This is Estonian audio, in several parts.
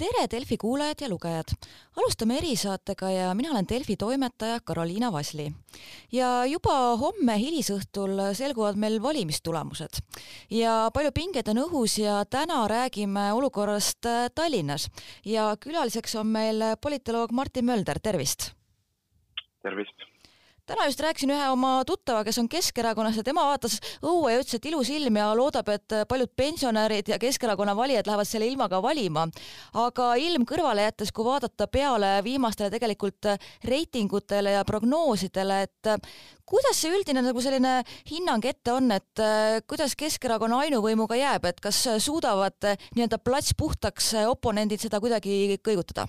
tere, Delfi kuulajad ja lugejad! alustame erisaatega ja mina olen Delfi toimetaja Karoliina Vasli. ja juba homme hilisõhtul selguvad meil valimistulemused ja palju pingeid on õhus ja täna räägime olukorrast Tallinnas ja külaliseks on meil politoloog Martin Mölder, tervist! tervist! Täna just rääkisin ühe oma tuttava, kes on Keskerakonnas ja tema vaatas õue ja ütles, et ilus ilm ja loodab, et paljud pensionärid ja Keskerakonna valijad lähevad selle ilmaga valima. aga ilm kõrvale jättes, kui vaadata peale viimastele tegelikult reitingutele ja prognoosidele, et kuidas see üldine nagu selline hinnang ette on, et kuidas Keskerakonna ainuvõimuga jääb, et kas suudavad nii-öelda plats puhtaks oponendid seda kuidagi kõigutada?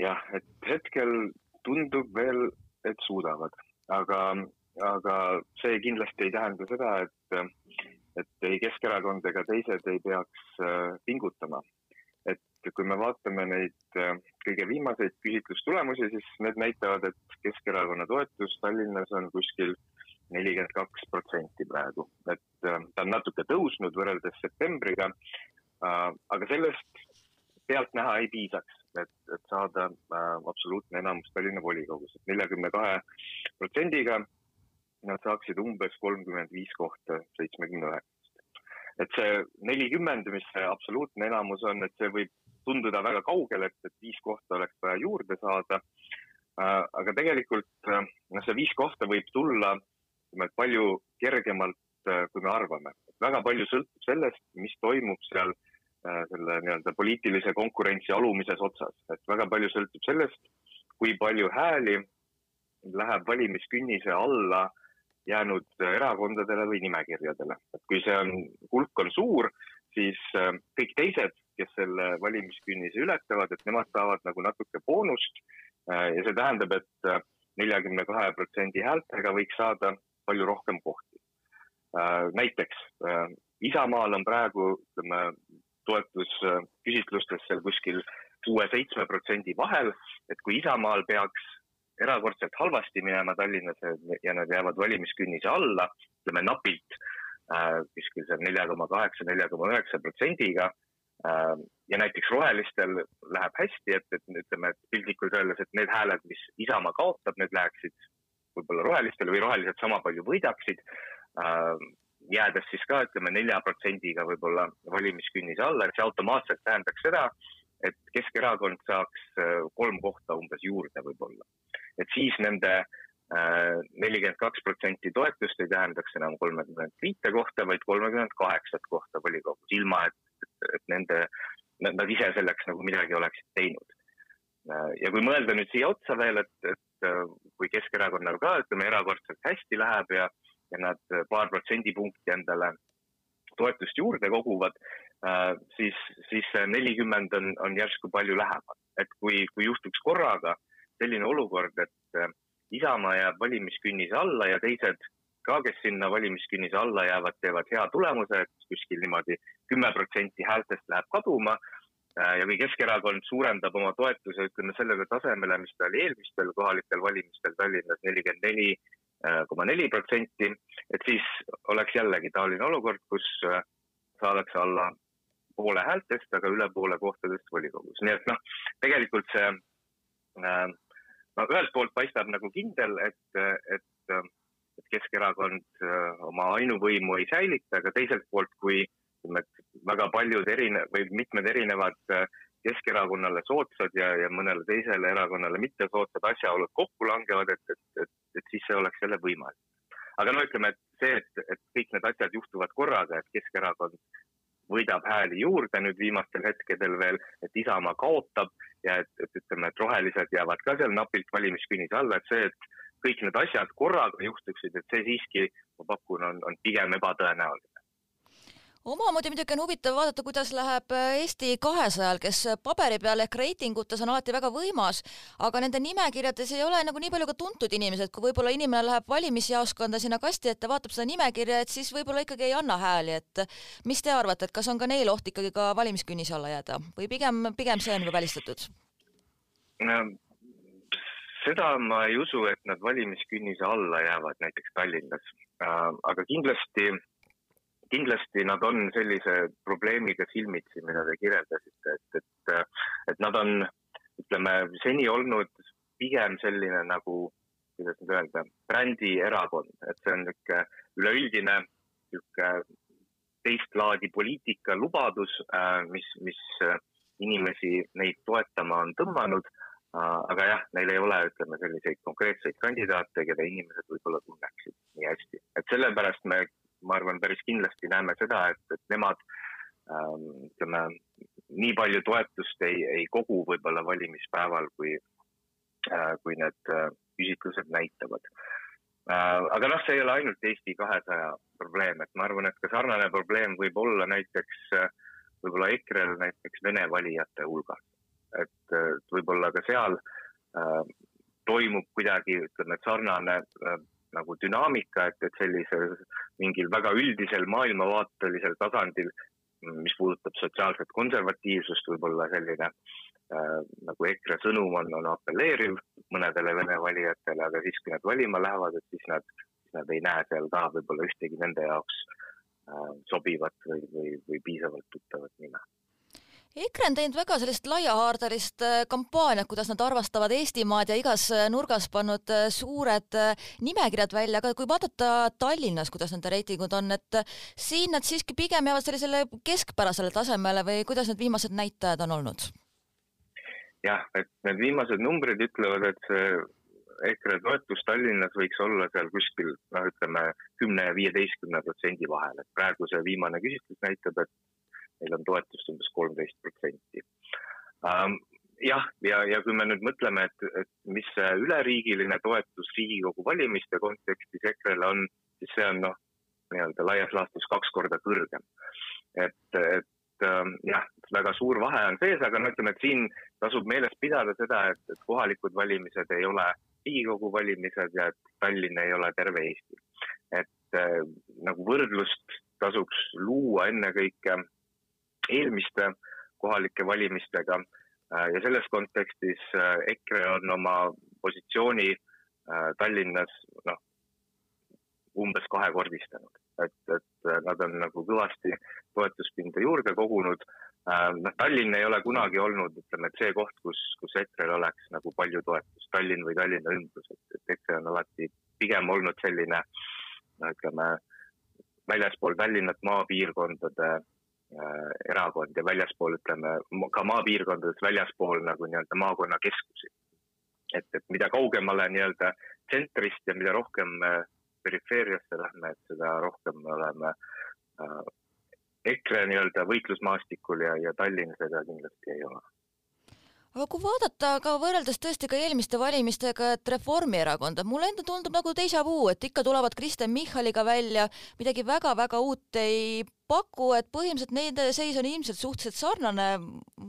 jah, et hetkel tundub veel, et suudavad, aga, aga see kindlasti ei tähenda seda, et, et ei Keskerakond ega teised ei peaks äh, pingutama. et kui me vaatame neid äh, kõige viimaseid küsitlustulemusi, siis need näitavad, et Keskerakonna toetus Tallinnas on kuskil nelikümmend kaks protsenti praegu, et äh, ta on natuke tõusnud võrreldes septembriga. aga sellest pealtnäha ei piisaks, et, et saada äh, absoluutne enamus Tallinna volikogus, et neljakümne kahe protsendiga nad saaksid umbes kolmkümmend viis kohta seitsmekümne üheksast. et see nelikümmend, mis see absoluutne enamus on, et see võib tunduda väga kaugel, et, et viis kohta oleks vaja juurde saada äh,. aga tegelikult äh, noh, see viis kohta võib tulla ütleme, palju kergemalt, äh, kui me arvame. väga palju sõltub sellest, mis toimub seal äh, selle nii-öelda poliitilise konkurentsi alumises otsas, et väga palju sõltub sellest, kui palju hääli läheb valimiskünnise alla jäänud erakondadele või nimekirjadele. et kui see on, hulk on suur, siis äh, kõik teised, kes selle valimiskünnise ületavad, et nemad saavad nagu natuke boonust. Äh, ja see tähendab, et neljakümne kahe protsendi häältega võiks saada palju rohkem kohti. näiteks Isamaal on praegu, ütleme, toetusküsitlustes seal kuskil kuue-seitsme protsendi vahel, et kui Isamaal peaks erakordselt halvasti minema Tallinnas ja nad jäävad valimiskünnise alla, ütleme napilt äh, kuskil seal nelja koma kaheksa, nelja koma üheksa protsendiga äh,. ja näiteks rohelistel läheb hästi, et, et ütleme, et piltlikult öeldes, et need hääled, mis Isamaa kaotab, need läheksid võib-olla rohelistele või rohelised sama palju võidaksid äh, jäädes siis ka ütleme nelja protsendiga võib-olla valimiskünnise alla, see automaatselt tähendaks seda, et Keskerakond saaks äh, kolm kohta umbes juurde võib-olla. et siis nende äh, nelikümmend kaks protsenti toetust ei tähendaks enam kolmekümmend viite kohta, vaid kolmekümmend kaheksat kohta volikogus, ilma et, et, et nende, nad ise selleks nagu midagi oleksid teinud. Äh, ja kui mõelda nüüd siia otsa veel, et, et kui Keskerakonnal ka ütleme erakordselt hästi läheb ja ja nad äh, paar protsendipunkti endale toetust juurde koguvad, äh, siis, siis nelikümmend on, on järsku palju lähemal. et kui, kui juhtuks korraga selline olukord, et äh, Isamaa jääb valimiskünnise alla ja teised ka, kes sinna valimiskünnise alla jäävad, teevad hea tulemuse, et kuskil niimoodi kümme protsenti häältest läheb kaduma ja kui Keskerakond suurendab oma toetuse, ütleme sellele tasemele, mis ta oli eelmistel kohalikel valimistel Tallinnas nelikümmend neli koma neli protsenti, et siis oleks jällegi taoline olukord, kus äh, saadakse alla poole häältest, aga üle poole kohtadest volikogus, nii et noh, tegelikult see äh, no ühelt poolt paistab nagu kindel, et, et, et Keskerakond äh, oma ainuvõimu ei säilita, aga teiselt poolt, kui ütleme, et väga paljud erine- või mitmed erinevad Keskerakonnale soodsad ja, ja mõnele teisele erakonnale mitte soodsad asjaolud kokku langevad, et et siis see oleks jälle võimalik. aga no ütleme, et see, et, et kõik need asjad juhtuvad korraga, et Keskerakond võidab hääli juurde nüüd viimastel hetkedel veel, et Isamaa kaotab ja et, et ütleme, et rohelised jäävad ka seal napilt valimiskünnise alla, et see, et kõik need asjad korraga juhtuksid, et see siiski, ma pakun, on, on pigem ebatõenäoline omamoodi muidugi on huvitav vaadata, kuidas läheb äh, Eesti kahesajal, kes paberi peal ehk reitingutes on alati väga võimas, aga nende nimekirjades ei ole nagu nii palju ka tuntud inimesed, kui võib-olla inimene läheb valimisjaoskonda sinna kasti ette, vaatab seda nimekirja, et siis võib-olla ikkagi ei anna hääli, et mis te arvate, et kas on ka neil oht ikkagi ka valimiskünnise alla jääda või pigem, pigem see on juba välistatud no,? seda ma ei usu, et nad valimiskünnise alla jäävad näiteks Tallinnas, äh, aga kindlasti kindlasti nad on sellise probleemiga silmitsi, mida te kirjeldasite, et, et, et nad on, ütleme, seni olnud pigem selline nagu, kuidas nüüd öelda, brändierakond, et see on niisugune üleüldine niisugune teist laadi poliitika lubadus, äh, mis, mis inimesi neid toetama on tõmmanud. Äh, aga jah, neil ei ole, ütleme, selliseid konkreetseid kandidaate, keda inimesed võib-olla tunneksid nii hästi, et sellepärast me ma arvan, päris kindlasti näeme seda, et, et nemad ähm, ütleme, nii palju toetust ei, ei kogu võib-olla valimispäeval, kui äh,, kui need äh, küsitlused näitavad äh,. aga noh, see ei ole ainult Eesti kahesaja probleem, et ma arvan, et ka sarnane probleem võib olla näiteks äh, võib-olla EKRE-l näiteks Vene valijate hulgas. et äh, võib-olla ka seal äh, toimub kuidagi, ütleme, sarnane nagu dünaamika, et, et sellisel mingil väga üldisel maailmavaatelisel tasandil, mis puudutab sotsiaalset konservatiivsust, võib-olla selline äh, nagu EKRE sõnum on, on apelleeriv mõnedele Vene valijatele, aga siis, kui nad valima lähevad, et siis nad, nad ei näe seal ka võib-olla ühtegi nende jaoks äh, sobivat või, või, või piisavalt tuttavat nime EKRE on teinud väga sellist laiahaardelist äh, kampaaniat, kuidas nad armastavad Eestimaad ja igas äh, nurgas pannud äh, suured nimekirjad välja, aga kui vaadata Tallinnas, kuidas nende reitingud on, et siin nad siiski pigem jäävad sellisele keskpärasele tasemele või kuidas need viimased näitajad on olnud? jah, et need viimased numbrid ütlevad, et see EKRE toetus Tallinnas võiks olla seal kuskil noh, ütleme kümne ja viieteistkümne protsendi vahel, et praegu see viimane küsitlus näitab, et neil on toetust umbes kolmteist protsenti. Ähm, jah, ja, ja kui me nüüd mõtleme, et, et mis see üleriigiline toetus Riigikogu valimiste kontekstis EKRE-le on, siis see on noh, nii-öelda laias laastus kaks korda kõrgem. et, et ähm, jah, väga suur vahe on sees, aga no ütleme, et siin tasub meeles pidada seda, et, et kohalikud valimised ei ole Riigikogu valimised ja et Tallinn ei ole terve Eesti. et äh, nagu võrdlust tasuks luua ennekõike eelmiste kohalike valimistega. Äh, ja selles kontekstis äh, EKRE on oma positsiooni äh, Tallinnas noh, umbes kahekordistanud, et, et nad on nagu kõvasti toetuspinda juurde kogunud. noh, Tallinn ei ole kunagi olnud, ütleme, et see koht, kus, kus EKRE-l oleks nagu palju toetust, Tallinn või Tallinna ümbrus, et, et EKRE on alati pigem olnud selline no ütleme, väljaspool Tallinnat maapiirkondade Äh, erakond ja väljaspool, ütleme ka maapiirkondades väljaspool nagu nii-öelda maakonnakeskusi. et, et mida kaugemale nii-öelda tsentrist ja mida rohkem perifeeriasse lähme, et seda rohkem me oleme äh, EKRE nii-öelda võitlusmaastikul ja, ja Tallinn seda kindlasti ei ole aga kui vaadata ka võrreldes tõesti ka eelmiste valimistega, et Reformierakonda, mulle enda tundub nagu déjà vu, et ikka tulevad Kristen Michaliga välja, midagi väga-väga uut ei paku, et põhimõtteliselt nende seis on ilmselt suhteliselt sarnane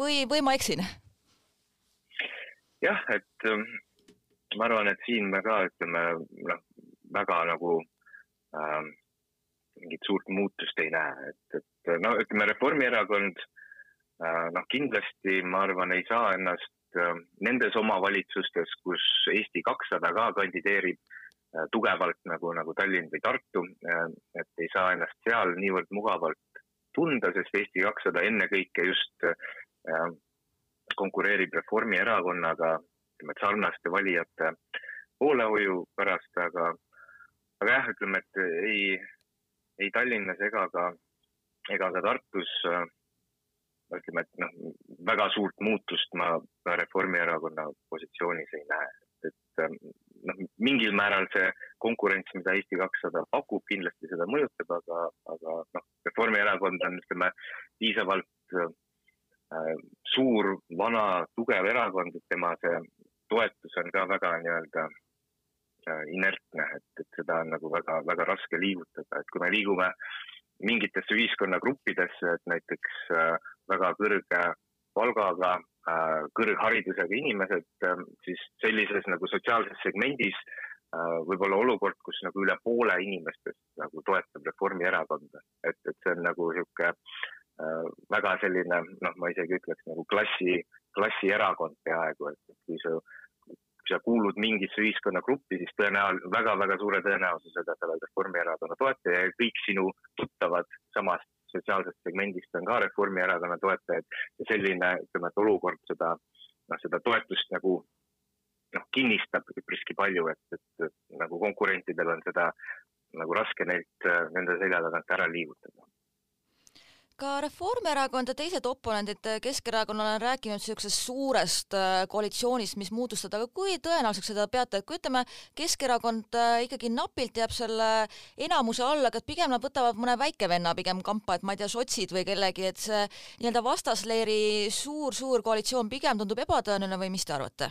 või, või ma eksin? jah, et ähm, ma arvan, et siin me ka ütleme noh, väga nagu ähm, mingit suurt muutust ei näe, et, et no ütleme, Reformierakond äh, noh, kindlasti ma arvan, ei saa ennast äh, nendes omavalitsustes, kus Eesti kakssada ka kandideerib Äh, tugevalt nagu, nagu Tallinn või Tartu, äh, et ei saa ennast seal niivõrd mugavalt tunda, sest Eesti kakssada ennekõike just äh, konkureerib Reformierakonnaga, ütleme, et sarnaste valijate poolehoiu pärast, aga, aga jah, ütleme, et ei, ei Tallinnas ega ka, ega ka Tartus ütleme, et noh, väga suurt muutust ma Reformierakonna positsioonis ei näe, et noh, mingil määral see konkurents, mida Eesti kakssada pakub, kindlasti seda mõjutab, aga, aga noh, Reformierakond on, ütleme, piisavalt äh, suur, vana, tugev erakond, et tema see toetus on ka väga nii-öelda äh, inertne, et, et seda on nagu väga, väga raske liigutada, et kui me liigume mingitesse ühiskonnagruppidesse, et näiteks äh, väga kõrge palgaga Äh, kõrgharidusega inimesed, ähm, siis sellises nagu sotsiaalses segmendis äh, võib-olla olukord, kus nagu üle poole inimestest nagu toetab Reformierakonda, et, et see on nagu niisugune äh, väga selline, noh, ma isegi ütleks nagu klassi, klassierakond peaaegu, et kui sa, kui sa kuulud mingisse ühiskonnagruppi, siis tõenäoliselt väga-väga suure tõenäosusega sa oled Reformierakonna toetaja ja kõik sinu tuttavad samast sotsiaalsest segmendist on ka Reformierakonna toetajaid ja selline, ütleme, et olukord seda, noh, seda toetust nagu noh, kinnistab üpriski palju, et, et, nagu konkurentidel on seda nagu raske neilt, nende selja tagant ära liigutada ka Reformierakond ja teised oponendid Keskerakonnale on rääkinud niisugusest suurest äh, koalitsioonist, mis moodustada, aga kui tõenäoliseks seda peate, et kui ütleme, Keskerakond äh, ikkagi napilt jääb selle enamuse alla, aga pigem nad võtavad mõne väikevenna pigem kampa, et ma ei tea, sotsid või kellegi, et see nii-öelda vastasleeri suur-suur koalitsioon pigem tundub ebatõenäoline või mis te arvate?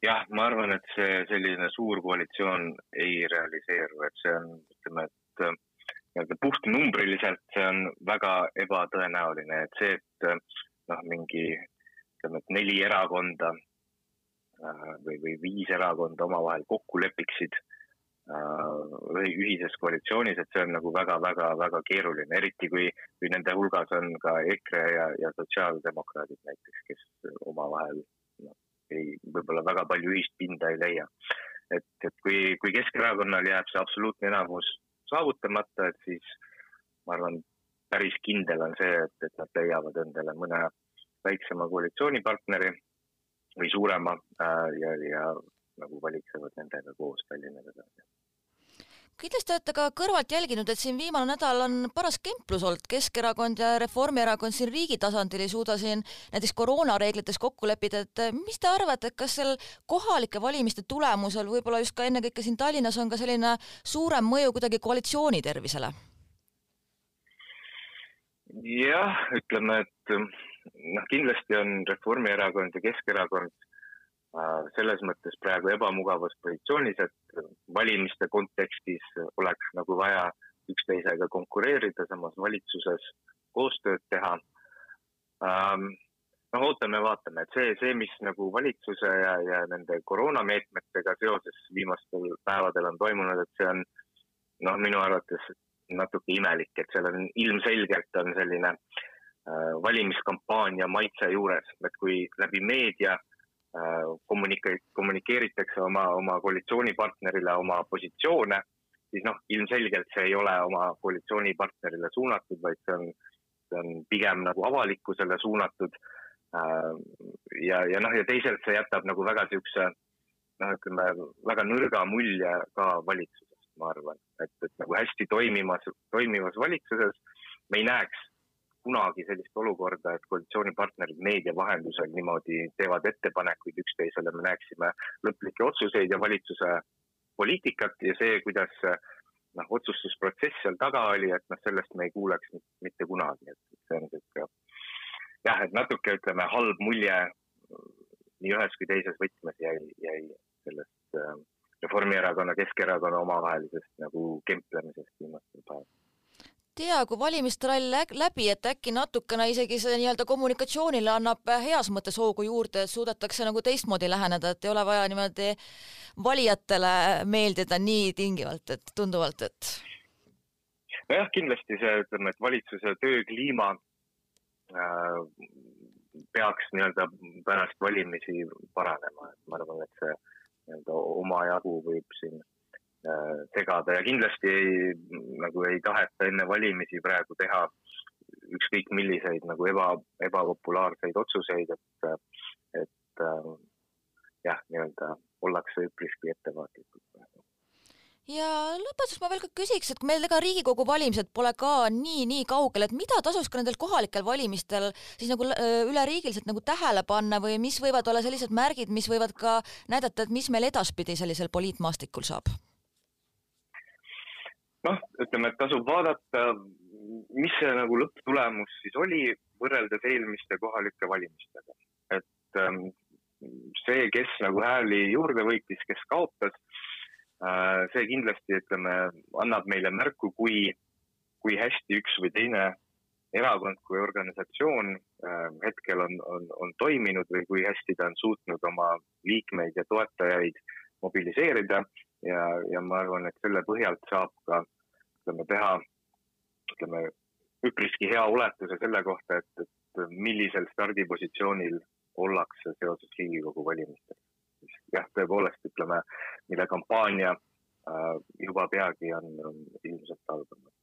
jah, ma arvan, et see selline suur koalitsioon ei realiseeru, et see on, ütleme, et nii-öelda puhtnumbriliselt see on väga ebatõenäoline, et see, et noh, mingi ütleme, et neli erakonda äh, või, või viis erakonda omavahel kokku lepiksid äh, ühises koalitsioonis, et see on nagu väga-väga-väga keeruline, eriti kui, kui nende hulgas on ka EKRE ja, ja sotsiaaldemokraadid näiteks, kes omavahel noh, ei, võib-olla väga palju ühist pinda ei leia. et, et kui, kui Keskerakonnal jääb see absoluutne enamus saavutamata, et siis ma arvan, päris kindel on see, et, et nad leiavad endale mõne väiksema koalitsioonipartneri või suurema äh, ja, ja nagu valitsevad nendega koos Tallinnas edasi kindlasti olete ka kõrvalt jälginud, et siin viimane nädal on paras kemplus olnud, Keskerakond ja Reformierakond siin riigi tasandil ei suuda siin näiteks koroonareeglites kokku leppida, et mis te arvate, et kas seal kohalike valimiste tulemusel võib-olla just ka ennekõike siin Tallinnas on ka selline suurem mõju kuidagi koalitsiooni tervisele? jah, ütleme, et noh, kindlasti on Reformierakond ja Keskerakond selles mõttes praegu ebamugavas positsioonis, et valimiste kontekstis oleks nagu vaja üksteisega konkureerida, samas valitsuses koostööd teha. Ähm, noh, ootame-vaatame, et see, see, mis nagu valitsuse ja, ja nende koroonameetmetega seoses viimastel päevadel on toimunud, et see on noh, minu arvates natuke imelik, et seal on ilmselgelt on selline äh, valimiskampaania maitse juures, et kui läbi meedia Äh, kommunike-, kommunikeeritakse oma, oma koalitsioonipartnerile oma positsioone, siis noh, ilmselgelt see ei ole oma koalitsioonipartnerile suunatud, vaid see on, see on pigem nagu avalikkusele suunatud. Äh, ja, ja noh, ja teisalt see jätab nagu väga niisuguse noh, ütleme väga nõrga mulje ka valitsusest, ma arvan, et, et nagu hästi toimimas, toimivas valitsuses me ei näeks kunagi sellist olukorda, et koalitsioonipartnerid meedia vahendusel niimoodi teevad ettepanekuid üksteisele, me näeksime lõplikke otsuseid ja valitsuse poliitikat ja see, kuidas noh, otsustusprotsess seal taga oli, et noh, sellest me ei kuuleks mitte kunagi, et see on niisugune jah, et natuke ütleme, halb mulje nii ühes kui teises võtmes jäi, jäi sellest äh, Reformierakonna, Keskerakonna omavahelisest nagu kemplemisest viimastel päevadel tea, kui valimistrall läbi, et äkki natukene isegi see nii-öelda kommunikatsioonile annab heas mõttes hoogu juurde, et suudetakse nagu teistmoodi läheneda, et ei ole vaja niimoodi valijatele meeldida nii tingivalt, et tunduvalt, et. nojah, kindlasti see, ütleme, et valitsuse töökliima äh, peaks nii-öelda pärast valimisi paranema, et ma arvan, et see nii-öelda omajagu võib siin Äh, segada ja kindlasti ei, nagu ei taheta enne valimisi praegu teha ükskõik milliseid nagu eba, ebapopulaarseid otsuseid, et, et äh, jah, nii-öelda ollakse üpriski ettevaatlikud praegu ja lõpetuseks ma veel ka küsiks, et meil ega Riigikogu valimised pole ka nii-nii kaugel, et mida tasuks ka nendel kohalikel valimistel siis nagu äh, üleriigiliselt nagu tähele panna või mis võivad olla sellised märgid, mis võivad ka näidata, et mis meil edaspidi sellisel poliitmaastikul saab? Noh, ütleme, et tasub vaadata, mis see nagu lõpptulemus siis oli võrreldes eelmiste kohalike valimistega. et ähm, see, kes nagu hääli juurde võitis, kes kaotas äh,, see kindlasti, ütleme, annab meile märku, kui, kui hästi üks või teine erakond kui organisatsioon äh, hetkel on, on, on toiminud või kui hästi ta on suutnud oma liikmeid ja toetajaid mobiliseerida ja, ja ma arvan, et selle põhjalt saab ka ütleme, teha ütleme, üpriski hea oletuse selle kohta, et, et millisel stardipositsioonil ollakse seoses Riigikogu valimistega. jah, tõepoolest ütleme, mille kampaania äh, juba peagi on, on ilmselt algamas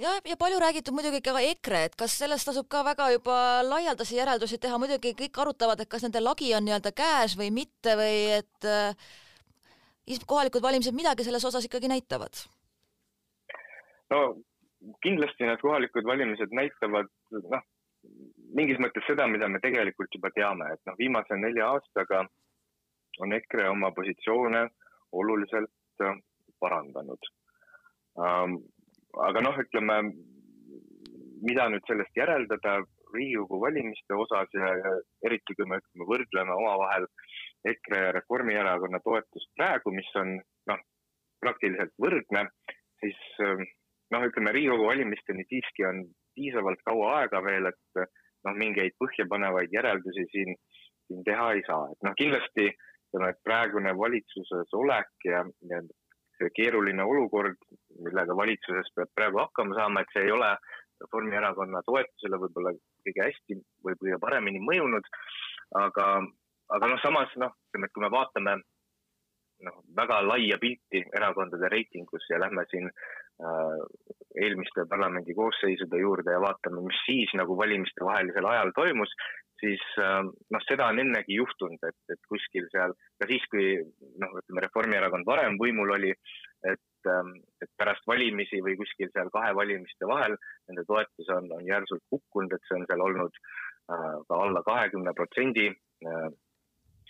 jah, ja palju räägitud muidugi ka EKRE, et kas sellest tasub ka väga juba laialdasi järeldusi teha, muidugi kõik arutavad, et kas nende lagi on nii-öelda käes või mitte või et äh, kohalikud valimised midagi selles osas ikkagi näitavad? no kindlasti need kohalikud valimised näitavad noh, mingis mõttes seda, mida me tegelikult juba teame, et noh, viimase nelja aastaga on EKRE oma positsioone oluliselt parandanud ähm, aga noh, ütleme, mida nüüd sellest järeldada Riigikogu valimiste osas ja, eriti kui me ütleme, võrdleme omavahel EKRE ja Reformierakonna toetust praegu, mis on noh, praktiliselt võrdne, siis noh, ütleme Riigikogu valimisteni siiski on piisavalt kaua aega veel, et noh, mingeid põhjapanevaid järeldusi siin, siin teha ei saa, et noh, kindlasti ütleme, et praegune valitsuses olek ja, ja see keeruline olukord, millega valitsuses peab praegu hakkama saama, et see ei ole Reformierakonna toetusele võib-olla kõige hästi või kõige paremini mõjunud. aga, aga noh, samas noh, ütleme, et kui me vaatame noh, väga laia pilti erakondade reitingus ja lähme siin äh, eelmiste parlamendi koosseisude juurde ja vaatame, mis siis nagu valimiste vahelisel ajal toimus, siis ähm, noh, seda on ennegi juhtunud, et, et kuskil seal ka siis, kui noh, ütleme Reformierakond varem võimul oli, et, ähm, et pärast valimisi või kuskil seal kahe valimiste vahel nende toetus on, on järsult kukkunud, et see on seal olnud äh, ka alla kahekümne protsendi äh,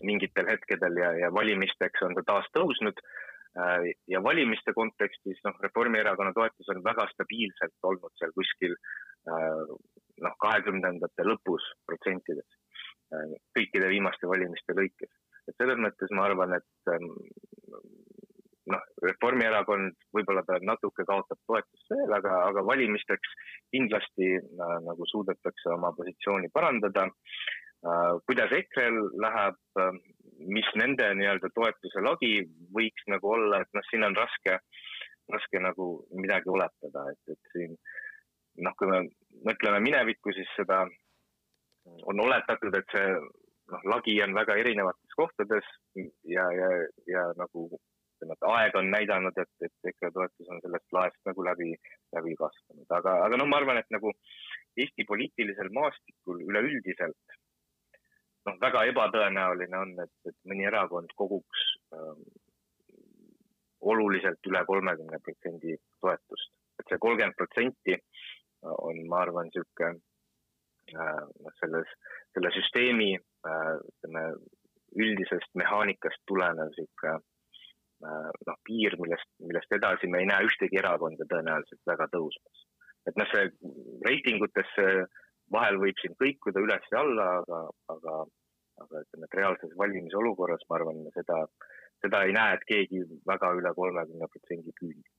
mingitel hetkedel ja, ja valimisteks on ta taas tõusnud äh, ja valimiste kontekstis noh, Reformierakonna toetus on väga stabiilselt olnud seal kuskil noh, kahekümnendate lõpus protsentides äh, kõikide viimaste valimiste lõikes. et selles mõttes ma arvan, et ähm, noh, Reformierakond võib-olla ta natuke kaotab toetust veel, aga, aga valimisteks kindlasti äh, nagu suudetakse oma positsiooni parandada äh,. Kuidas EKRE-l läheb äh,, mis nende nii-öelda toetuse lagi võiks nagu olla, et noh, siin on raske, raske nagu midagi oletada, et, et siin noh, kui me mõtleme minevikku, siis seda on oletatud, et see noh, lagi on väga erinevates kohtades ja, ja, ja nagu ütleme, et aeg on näidanud, et, et EKRE toetus on sellest laest nagu läbi, läbi kasvanud, aga, aga noh, ma arvan, et nagu Eesti poliitilisel maastikul üleüldiselt noh, väga ebatõenäoline on, et, et mõni erakond koguks ähm, oluliselt üle kolmekümne protsendi toetust, et see kolmkümmend protsenti on, ma arvan, niisugune äh, noh, selles, selle süsteemi äh, ütleme, üldisest mehaanikast tulenev niisugune äh, noh, piir, millest, millest edasi me ei näe ühtegi erakonda tõenäoliselt väga tõusmas. et noh, see reitingutesse vahel võib siin kõikuda üles ja alla, aga, aga, aga ütleme, et reaalses valimisolukorras ma arvan, seda, seda ei näe, et keegi väga üle kolmekümne protsendi küündib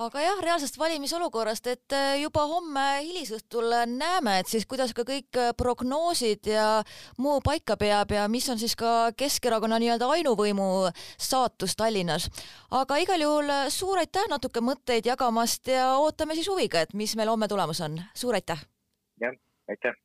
aga jah, reaalsest valimisolukorrast, et äh, juba homme hilisõhtul näeme, et siis kuidas ka kõik äh, prognoosid ja muu paika peab ja mis on siis ka Keskerakonna nii-öelda ainuvõimu saatus Tallinnas. aga igal juhul äh, suur aitäh natuke mõtteid jagamast ja ootame siis huviga, et mis meil homme tulemas on. suur aitäh! jah, aitäh!